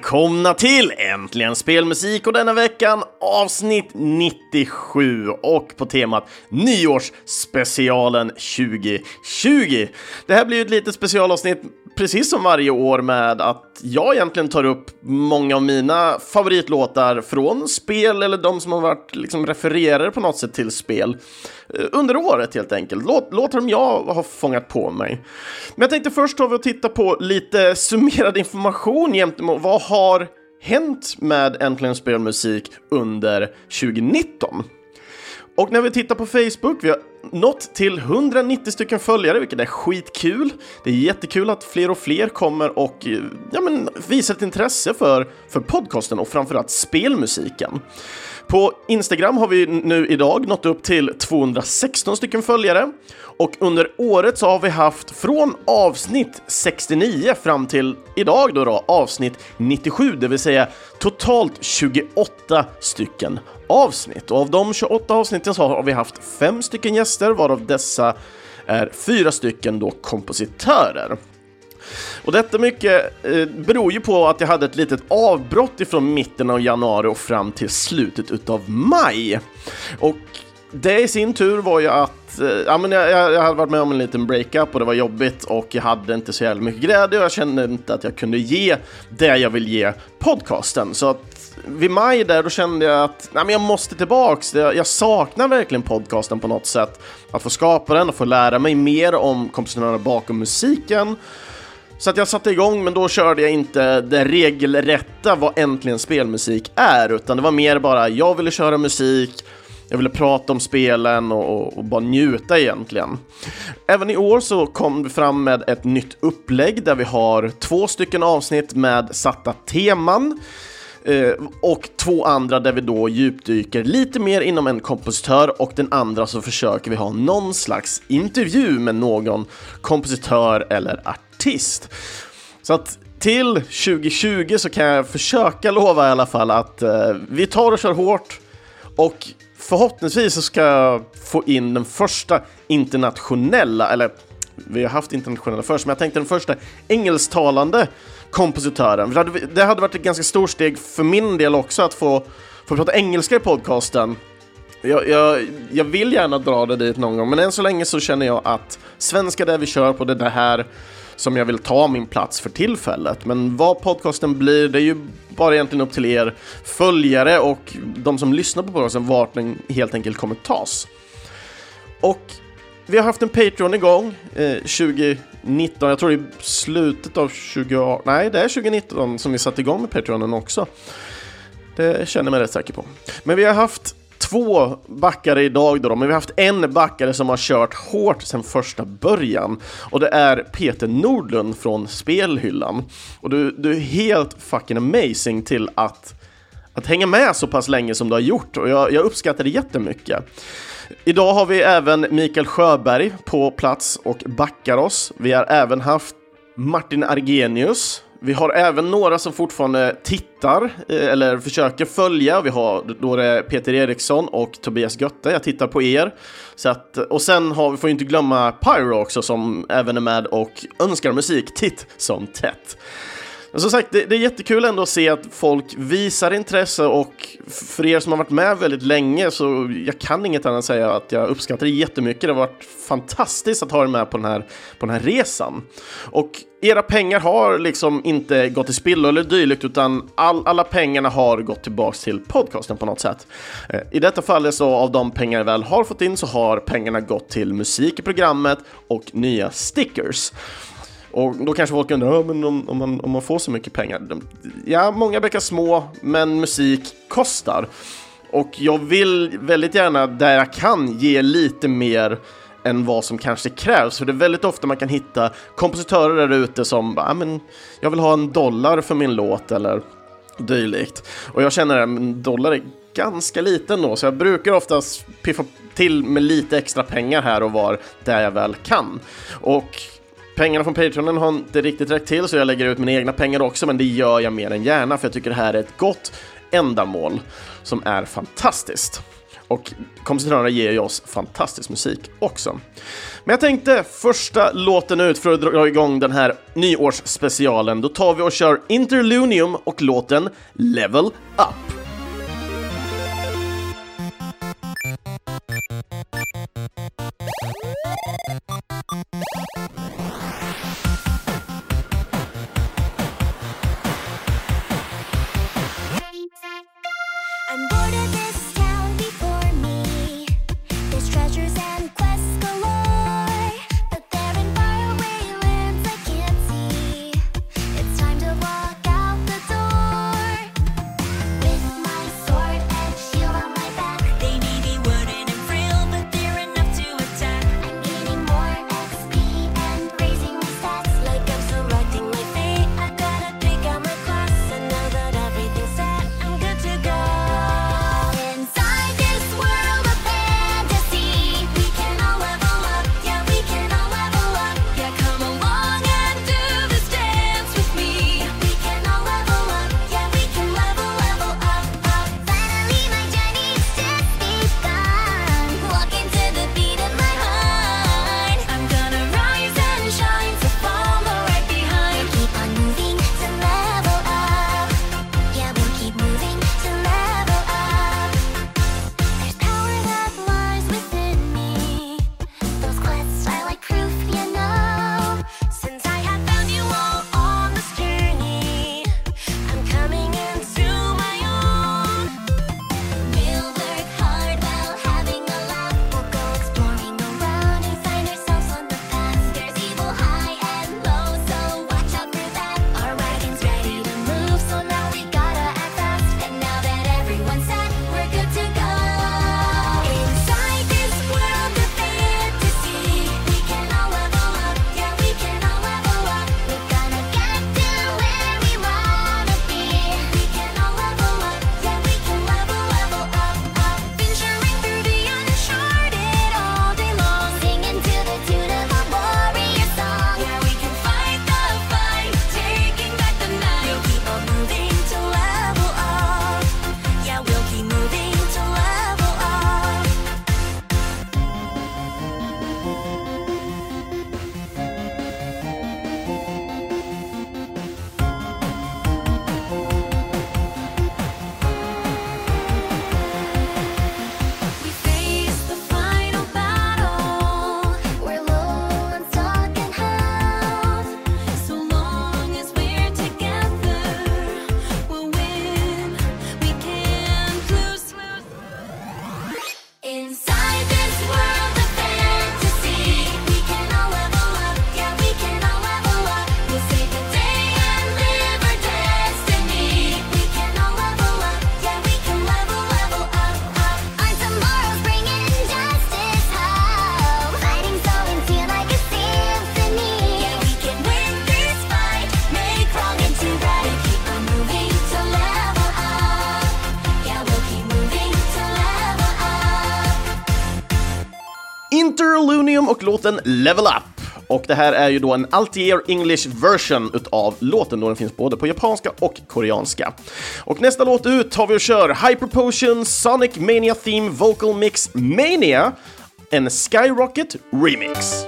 välkomna till Äntligen Spelmusik och denna veckan avsnitt 97 och på temat Nyårsspecialen 2020. Det här blir ju ett litet specialavsnitt precis som varje år med att jag egentligen tar upp många av mina favoritlåtar från spel eller de som har varit liksom refererade på något sätt till spel eh, under året helt enkelt. Låt, låtar som jag har fångat på mig. Men jag tänkte först ta och titta på lite summerad information gentemot vad har hänt med Äntligen Spelmusik under 2019? Och när vi tittar på Facebook, vi har nått till 190 stycken följare, vilket är skitkul. Det är jättekul att fler och fler kommer och eh, ja, men, visar ett intresse för, för podcasten och framförallt spelmusiken. På Instagram har vi nu idag nått upp till 216 stycken följare och under året så har vi haft från avsnitt 69 fram till idag då, då avsnitt 97, det vill säga totalt 28 stycken avsnitt. Och av de 28 avsnitten så har vi haft fem stycken gäster, varav dessa är fyra stycken då kompositörer. Och detta mycket eh, beror ju på att jag hade ett litet avbrott ifrån mitten av januari och fram till slutet utav maj. Och det i sin tur var ju att eh, ja, men jag, jag, hade varit med om en liten breakup och det var jobbigt och jag hade inte så jävla mycket glädje och jag kände inte att jag kunde ge det jag vill ge podcasten. Så att vid maj där då kände jag att nej, men jag måste tillbaks. Jag, jag saknar verkligen podcasten på något sätt. Att få skapa den och få lära mig mer om kompositörerna bakom musiken. Så att jag satte igång, men då körde jag inte det regelrätta vad äntligen spelmusik är, utan det var mer bara jag ville köra musik, jag ville prata om spelen och, och, och, bara njuta egentligen. Även i år så kom vi fram med ett nytt upplägg där vi har två stycken avsnitt med satta teman. Eh, och två andra där vi då djupdyker lite mer inom en kompositör och den andra så försöker vi ha någon slags intervju med någon kompositör eller artist. Så att till 2020 så kan jag försöka lova i alla fall att eh, vi tar och kör hårt och förhoppningsvis så ska jag få in den första internationella, eller vi har haft internationella först, men jag tänkte den första engelsktalande kompositören. Det hade varit ett ganska stort steg för min del också att få, få prata engelska i podcasten. Jag, jag, jag, vill gärna dra det dit någon gång, men än så länge så känner jag att svenska det vi kör på, det är det här som jag vill ta min plats för tillfället. Men vad podcasten blir, det är ju bara egentligen upp till er följare och de som lyssnar på podcasten vart den helt enkelt kommer tas. Och vi har haft en Patreon igång eh, 2019, jag tror det är slutet av 2018, nej det är 2019 som vi satte igång med Patreonen också. Det känner jag mig rätt säker på. Men vi har haft två backare idag då, men vi har haft en backare som har kört hårt sedan första början. Och det är Peter Nordlund från Spelhyllan. Och du, du är helt fucking amazing till att, att hänga med så pass länge som du har gjort och jag, jag uppskattar det jättemycket. Idag har vi även Mikael Sjöberg på plats och backar oss. Vi har även haft Martin Argenius vi har även några som fortfarande tittar eh, eller försöker följa. Vi har då det Peter Eriksson och Tobias Götte. Jag tittar på er. Så att, och sen har vi, får vi inte glömma Pyro också som även är med och önskar musik titt som tätt. Men som sagt, det, det, är jättekul ändå att se att folk visar intresse och för er som har varit med väldigt länge så jag kan inget annat säga att jag uppskattar det jättemycket. Det har varit fantastiskt att ha er med på den här, på den här resan. Och era pengar har liksom inte gått till spillo eller dylikt utan all, alla pengarna har gått tillbaks till podcasten på något sätt. Eh, I detta fall så av de pengar jag väl har fått in så har pengarna gått till musik i programmet och nya stickers. Och då kanske folk undrar, men om, om, man, om man får så mycket pengar? Ja, många bäckar små, men musik kostar. Och jag vill väldigt gärna, där jag kan, ge lite mer än vad som kanske krävs. För det är väldigt ofta man kan hitta kompositörer där ute som, bara, men jag vill ha en dollar för min låt eller dylikt. Och jag känner att en dollar är ganska liten då, så jag brukar oftast piffa till med lite extra pengar här och var där jag väl kan. Och Pengarna från Patreonen har inte riktigt räckt till så jag lägger ut mina egna pengar också men det gör jag mer än gärna för jag tycker det här är ett gott ändamål som är fantastiskt. Och kompositörerna ger ju oss fantastisk musik också. Men jag tänkte första låten ut för att dra igång den här nyårsspecialen. Då tar vi och kör Interlunium och låten Level Up. Låten Level Up. Och det här är ju då en Altier English version utav låten då den finns både på japanska och koreanska. Och nästa låt ut tar vi och kör Hyper Potion Sonic Mania Theme Vocal Mix Mania, en Skyrocket Remix.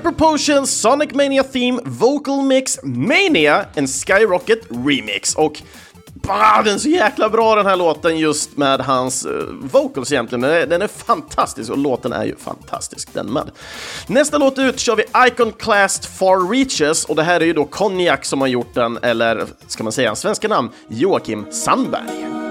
Hyper Potion Sonic Mania Theme Vocal Mix Mania, en Skyrocket Remix. Och Bah, den är så jäkla bra den här låten just med hans uh, vocals egentligen. Den är fantastisk och låten är ju fantastisk den med. Nästa låt ut kör vi Icon Classed Far Reaches och det här är ju då Konjak som har gjort den, eller ska man säga hans svenska namn, Joakim Sandberg.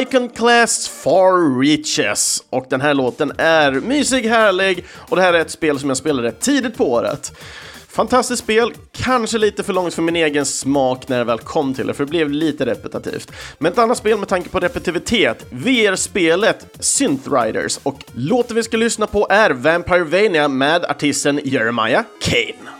Iconclasts Far Reaches. Och den här låten är mysig, härlig och det här är ett spel som jag spelade tidigt på året. Fantastiskt spel, kanske lite för långt för min egen smak när jag väl kom till det, för det blev lite repetitivt. Men ett annat spel med tanke på repetitivitet, VR-spelet Synth Riders och låten vi ska lyssna på är Vampire Vania med artisten Jeremiah Kane.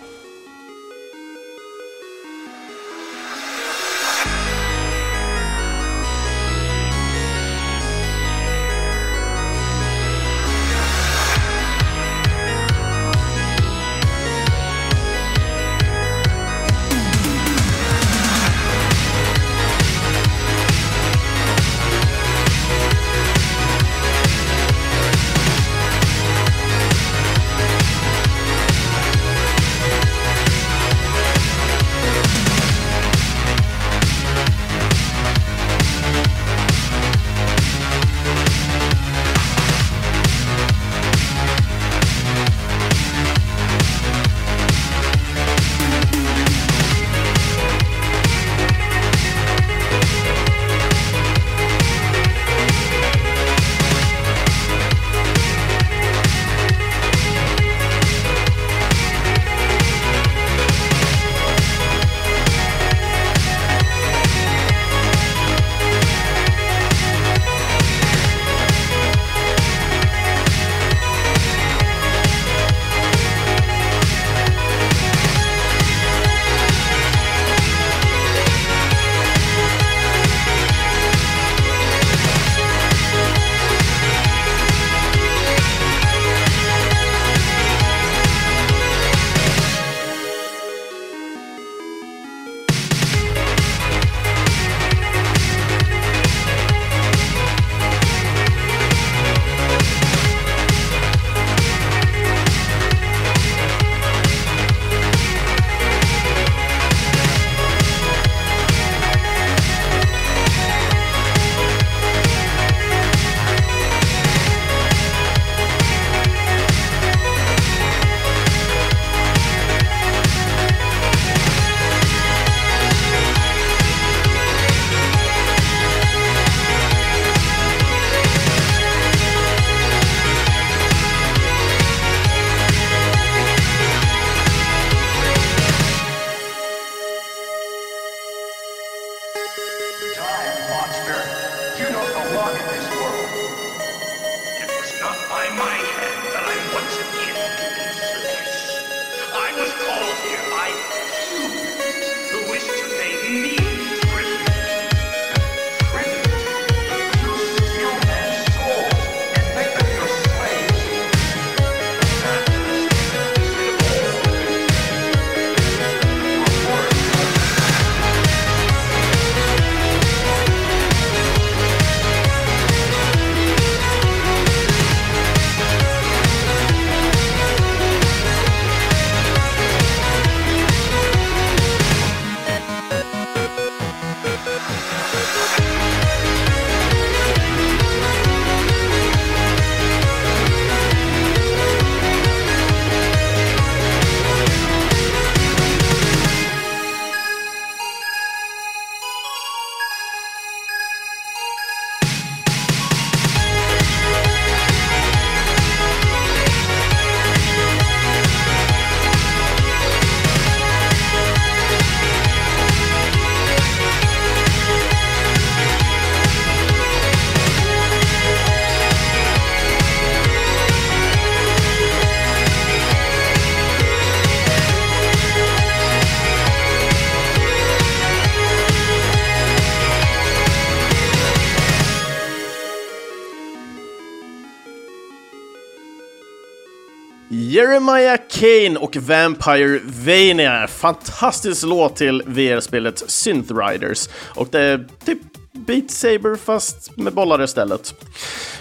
Jeremiah Kane och Vampire Vania. Fantastisk låt till VR-spelet Synth Riders. Och det är typ Beat Saber fast med bollar istället.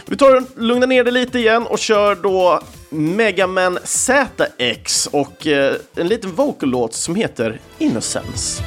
Vi tar och lugnar ner det lite igen och kör då Mega Man ZX och eh, en liten vocal-låt som heter Innocence.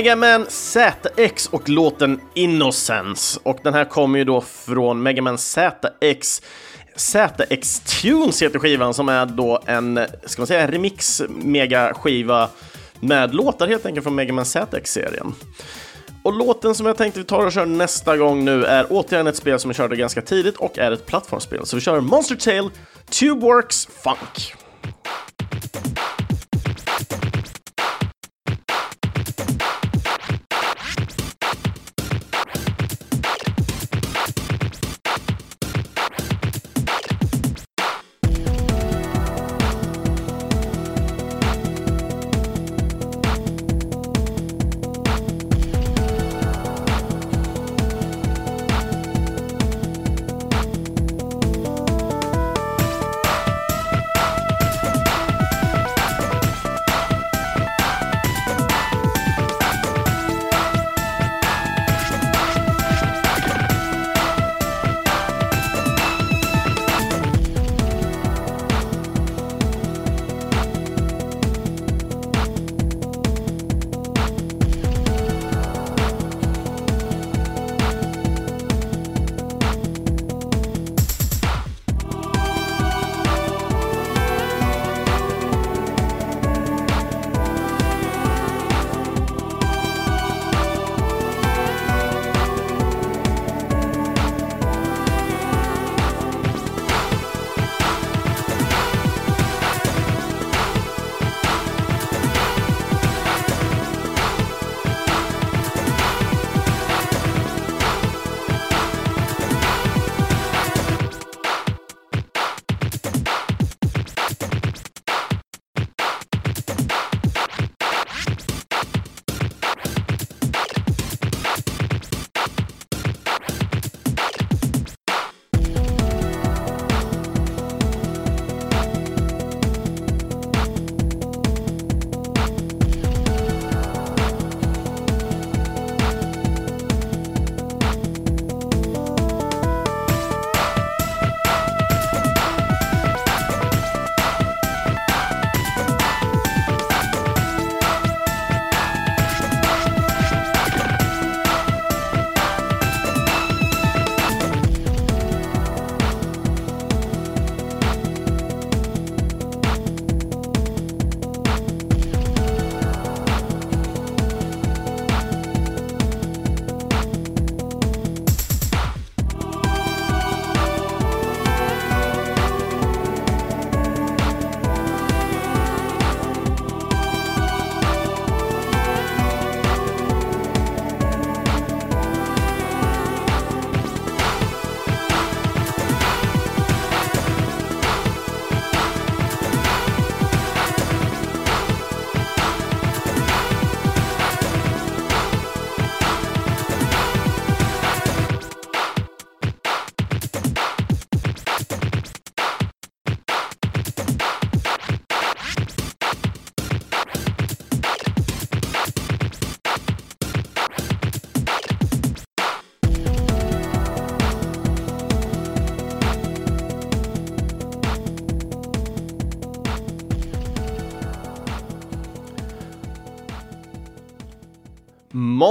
Mega Man ZX och låten Innocence. Och den här kommer ju då från Mega Man ZX ZX Tunes heter skivan som är då en, ska man säga, remix mega-skiva med låtar helt enkelt från Mega Man ZX-serien. Och låten som jag tänkte vi tar och kör nästa gång nu är återigen ett spel som jag körde ganska tidigt och är ett plattformsspel. Så vi kör Monster Tale Tubeworks Funk.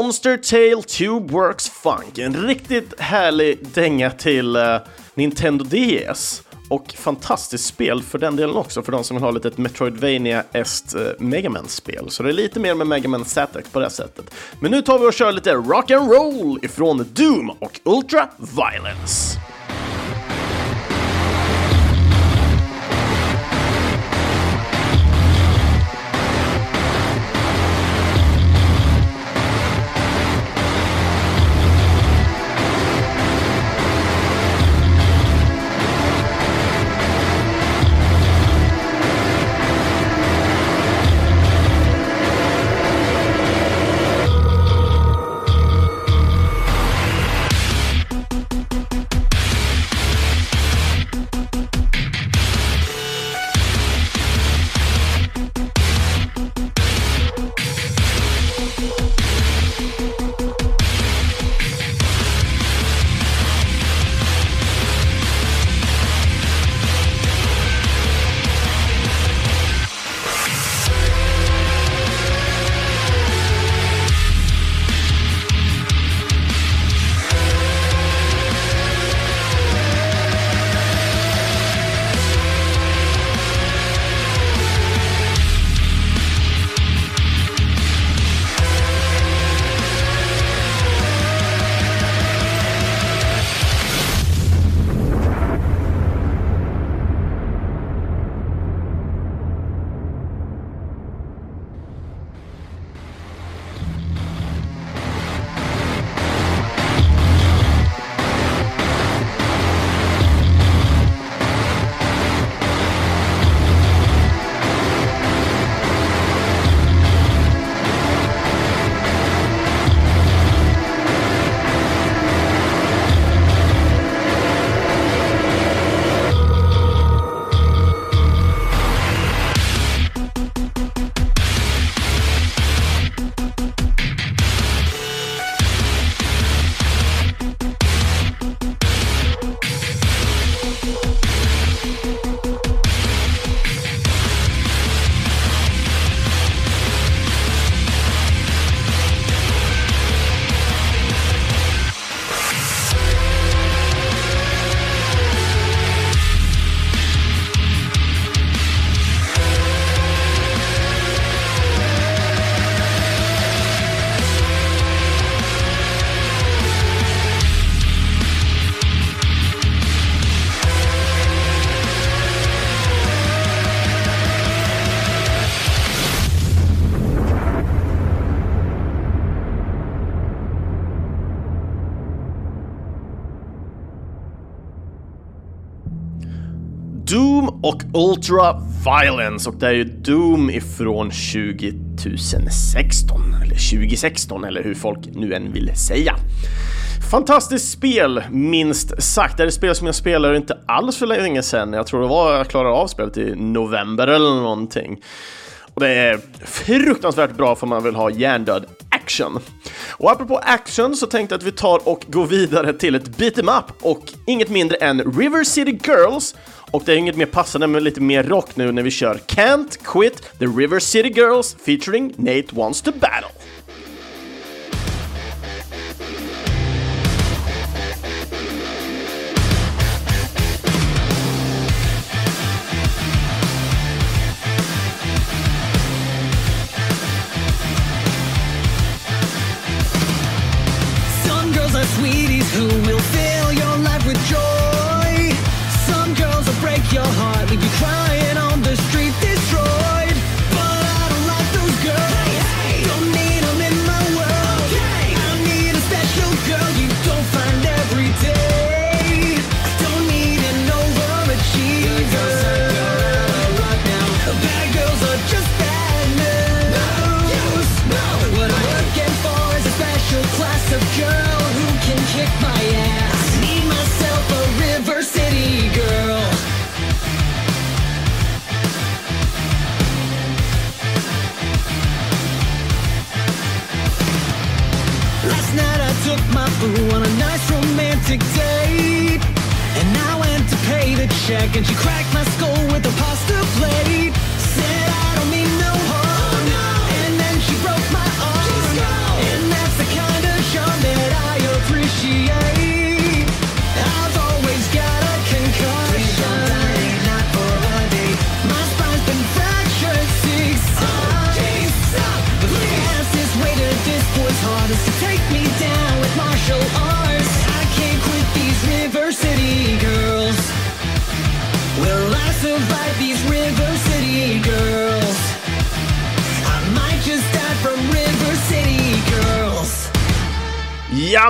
Monster Tale Tube Works Funk. En riktigt härlig dänga till uh, Nintendo DS. Och fantastiskt spel för den delen också, för de som vill ha lite ett Metroidvania-est uh, eh, Megaman-spel. Så det är lite mer med Megaman ZX på det sättet. Men nu tar vi och kör lite rock'n'roll ifrån Doom och Ultra Violence. Ultra Violence och det är ju Doom ifrån 2016 eller 2016 eller hur folk nu än vill säga. Fantastiskt spel, minst sagt. Det är ett spel som jag spelade inte alls för länge sedan. Jag tror det var jag klarade av spelet i november eller någonting. Och det är fruktansvärt bra för man vill ha hjärndöd action. Och apropå action så tänkte jag att vi tar och går vidare till ett beat'em up och inget mindre än River City Girls och det är inget mer passande med lite mer rock nu när vi kör Can't Quit the River City Girls featuring Nate Wants to Battle.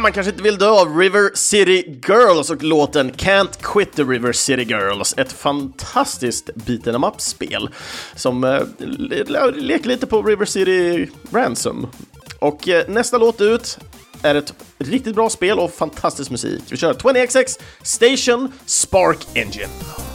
Man kanske inte vill dö av River City Girls och låten Can't Quit the River City Girls. Ett fantastiskt beaten em up-spel som eh, leker lite på River City Ransom. Och eh, nästa låt ut är ett riktigt bra spel och fantastisk musik. Vi kör 20XX Station Spark Engine.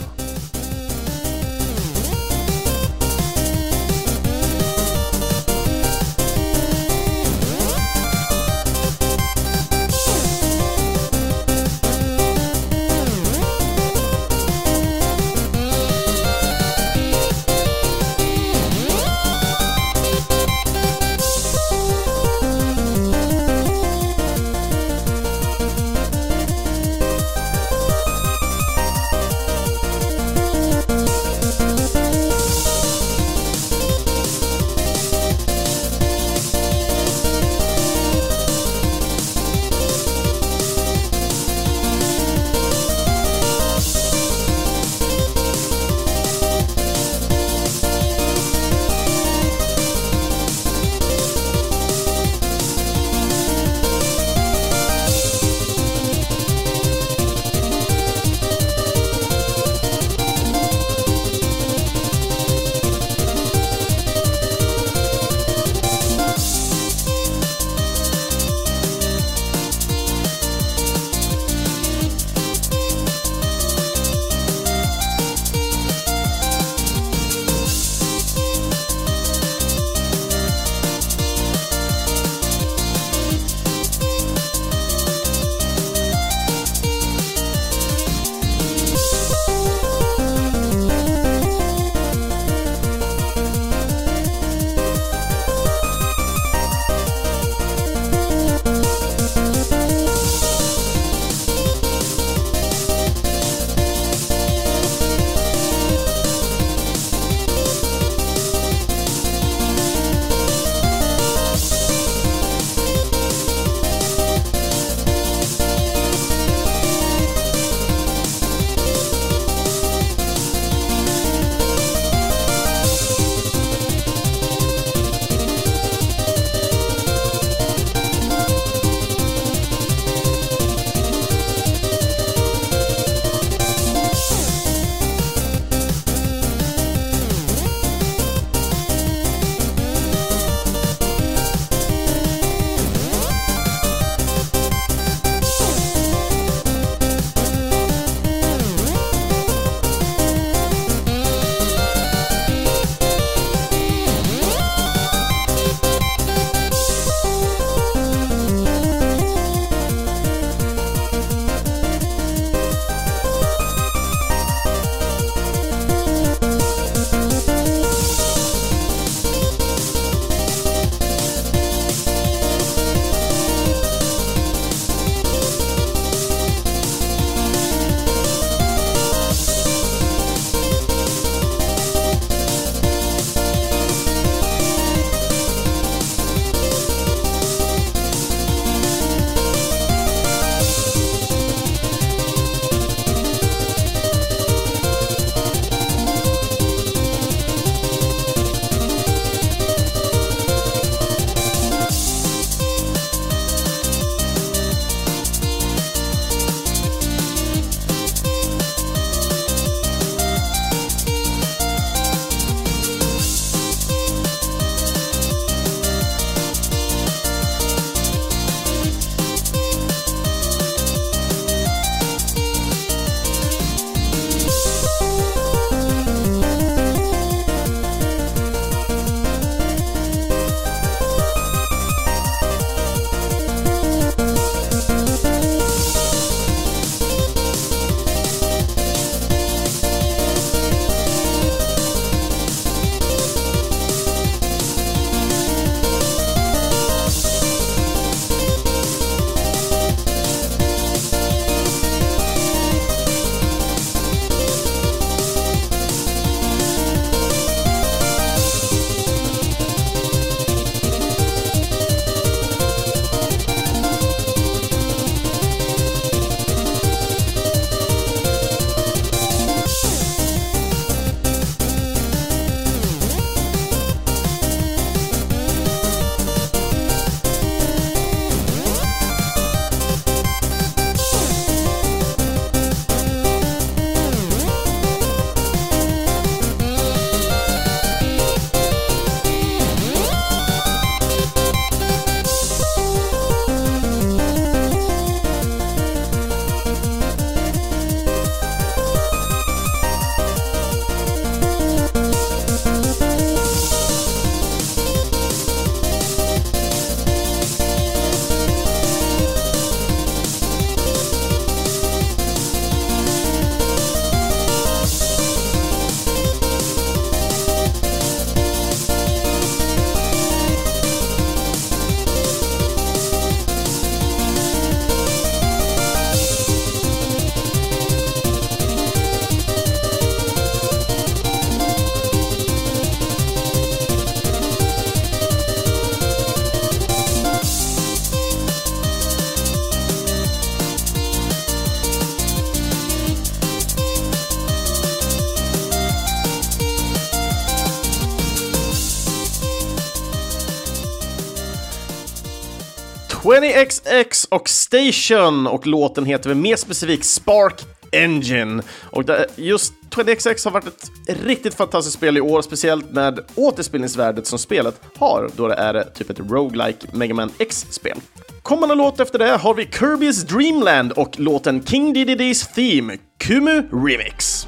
20XX och Station och låten heter väl mer specifikt Spark Engine. Och just 20XX har varit ett riktigt fantastiskt spel i år, speciellt med återspelningsvärdet som spelet har, då det är typ ett roguelike Mega Man X-spel. Kommande låt efter det har vi Kirby's Dreamland och låten King DDD's Theme, Kumu Remix.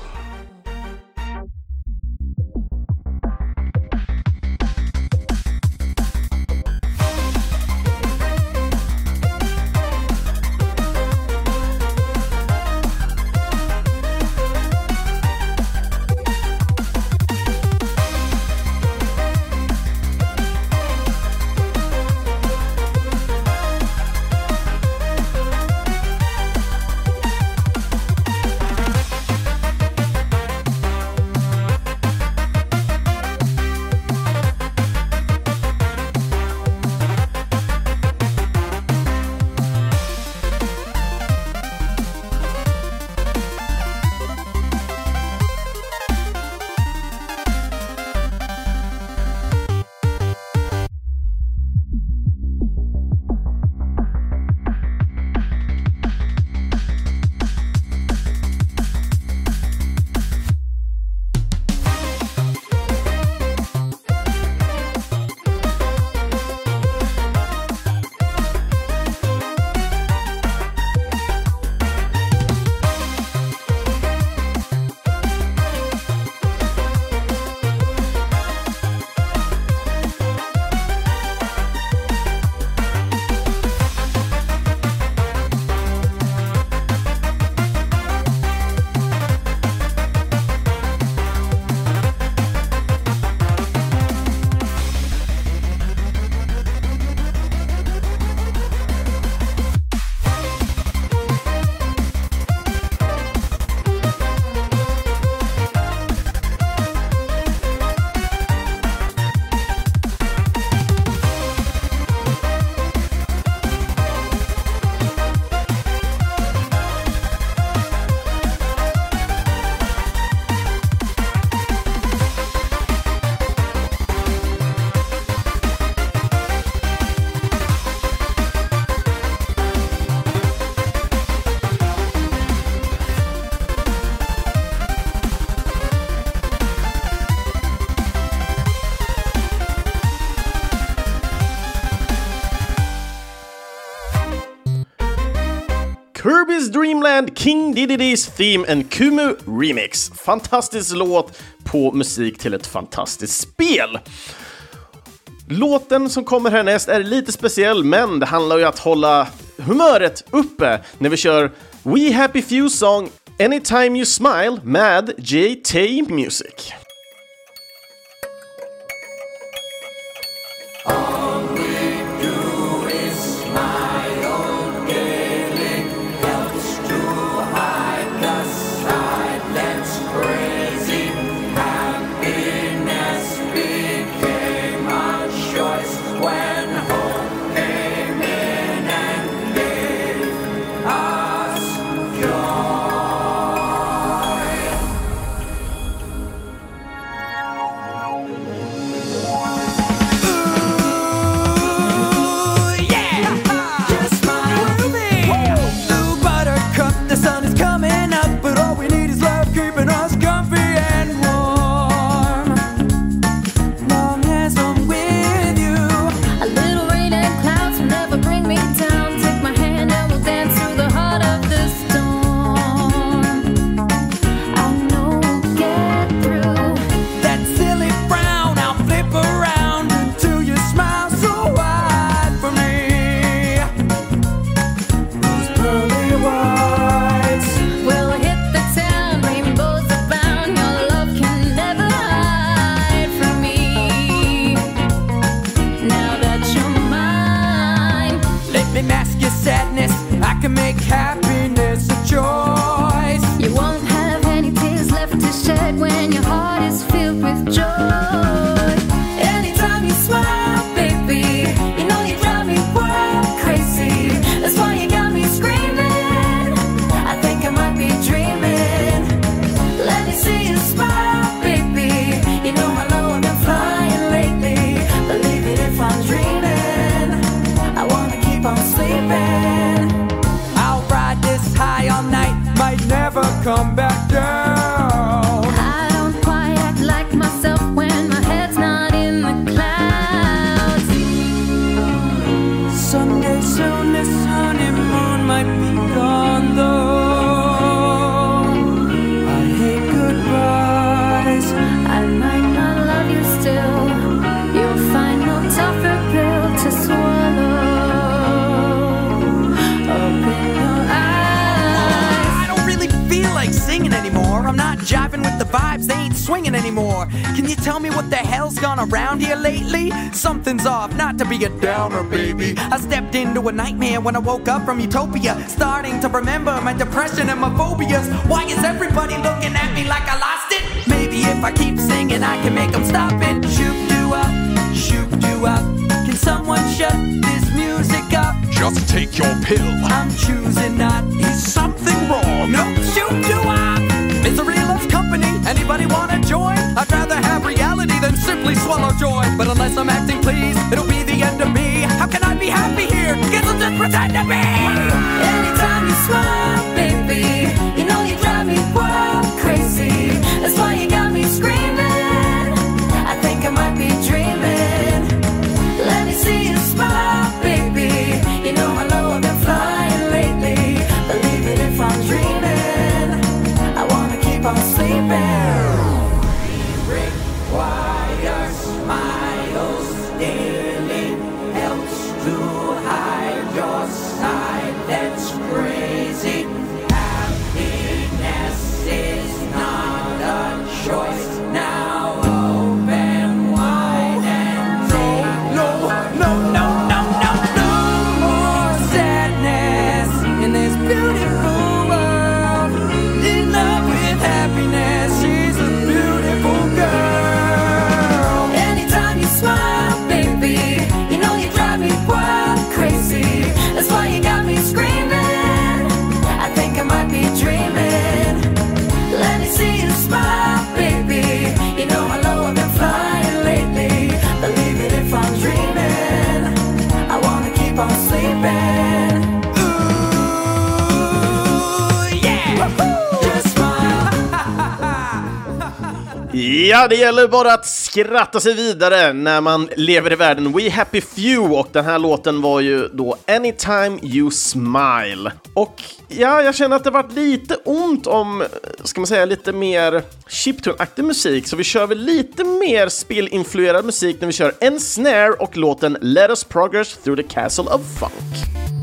Dreamland King Diddy's Theme and Kumu Remix. Fantastisk låt på musik till ett fantastiskt spel. Låten som kommer härnäst är lite speciell, men det handlar ju om att hålla humöret uppe när vi kör We Happy Few Song Anytime You Smile med JT Music. Can you tell me what the hell's gone around here lately? Something's off, not to be a downer, baby. I stepped into a nightmare when I woke up from utopia, starting to remember my depression and my phobias. Why is everybody looking at me like I lost it? Maybe if I keep singing, I can make them stop it. Shoot do up, shoot do up. Can someone shut this music up? Just take your pill. I'm choosing not. Is something wrong? No, shoot do up. Company. Anybody wanna join? I'd rather have reality than simply swallow joy. But unless I'm acting pleased, it'll be the end of me. How can I be happy here? Guess I'll just pretend to be. Anytime you smile, Ja, det gäller bara att skratta sig vidare när man lever i världen. We Happy Few och den här låten var ju då Anytime You Smile. Och ja, jag känner att det varit lite ont om, ska man säga, lite mer chiptune-aktig musik, så vi kör väl lite mer spelinfluerad musik när vi kör en snare och låten Let Us Progress Through the Castle of Funk.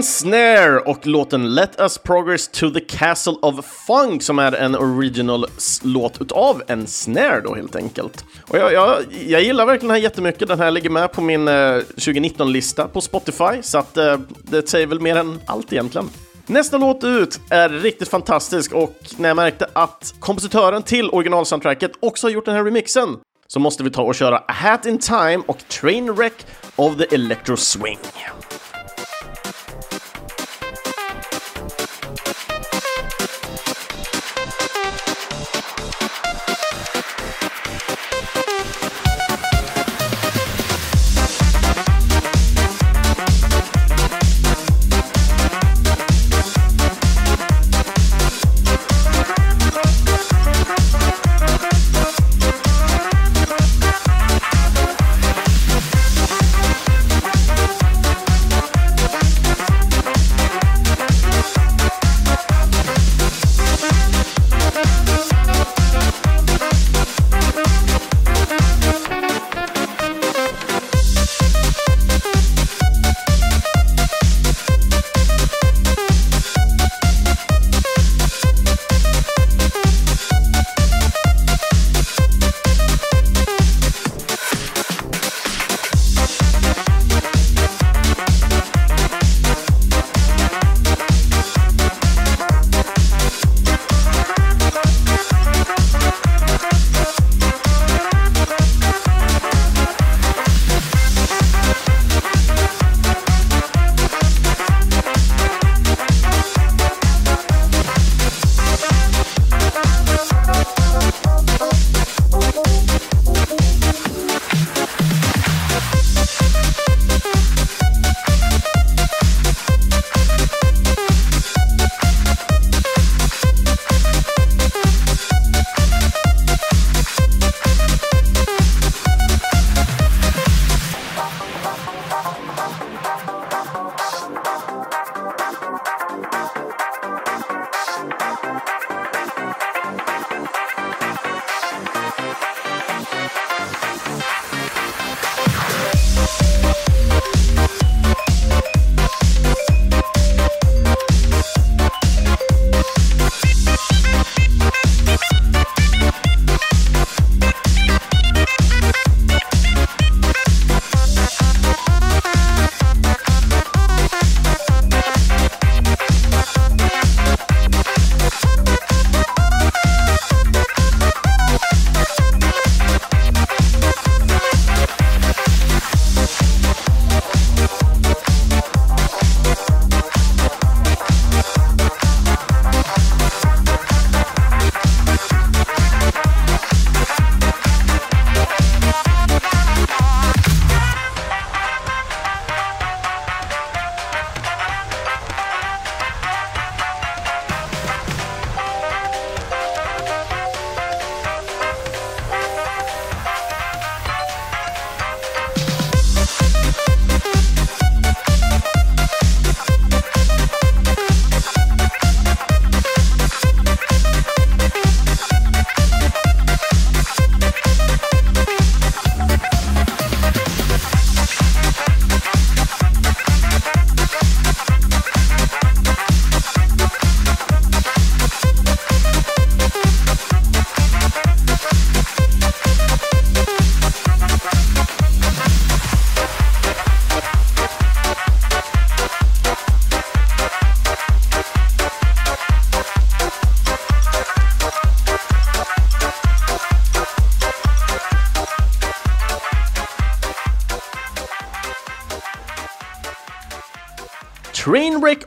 En Snare och låten Let Us Progress to the Castle of Funk som är en original låt utav en Snare då helt enkelt. Och jag, jag, jag gillar verkligen den här jättemycket. Den här ligger med på min eh, 2019-lista på Spotify så att eh, det säger väl mer än allt egentligen. Nästa låt ut är riktigt fantastisk och när jag märkte att kompositören till originalsoundtracket också har gjort den här remixen så måste vi ta och köra A Hat in Time och Trainwreck of the Electro Swing.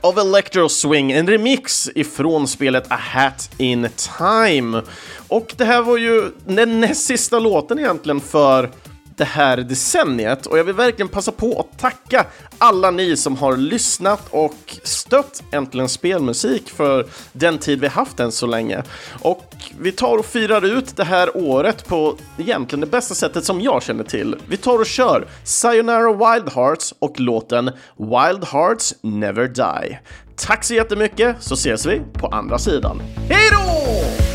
Of Electro Swing, en remix ifrån spelet A Hat in Time. Och det här var ju den näst sista låten egentligen för det här decenniet och jag vill verkligen passa på att tacka alla ni som har lyssnat och stött Äntligen Spelmusik för den tid vi haft än så länge. Och vi tar och firar ut det här året på egentligen det bästa sättet som jag känner till. Vi tar och kör Sayonara Wild Hearts och låten Wild Hearts Never Die. Tack så jättemycket så ses vi på andra sidan. Hej då!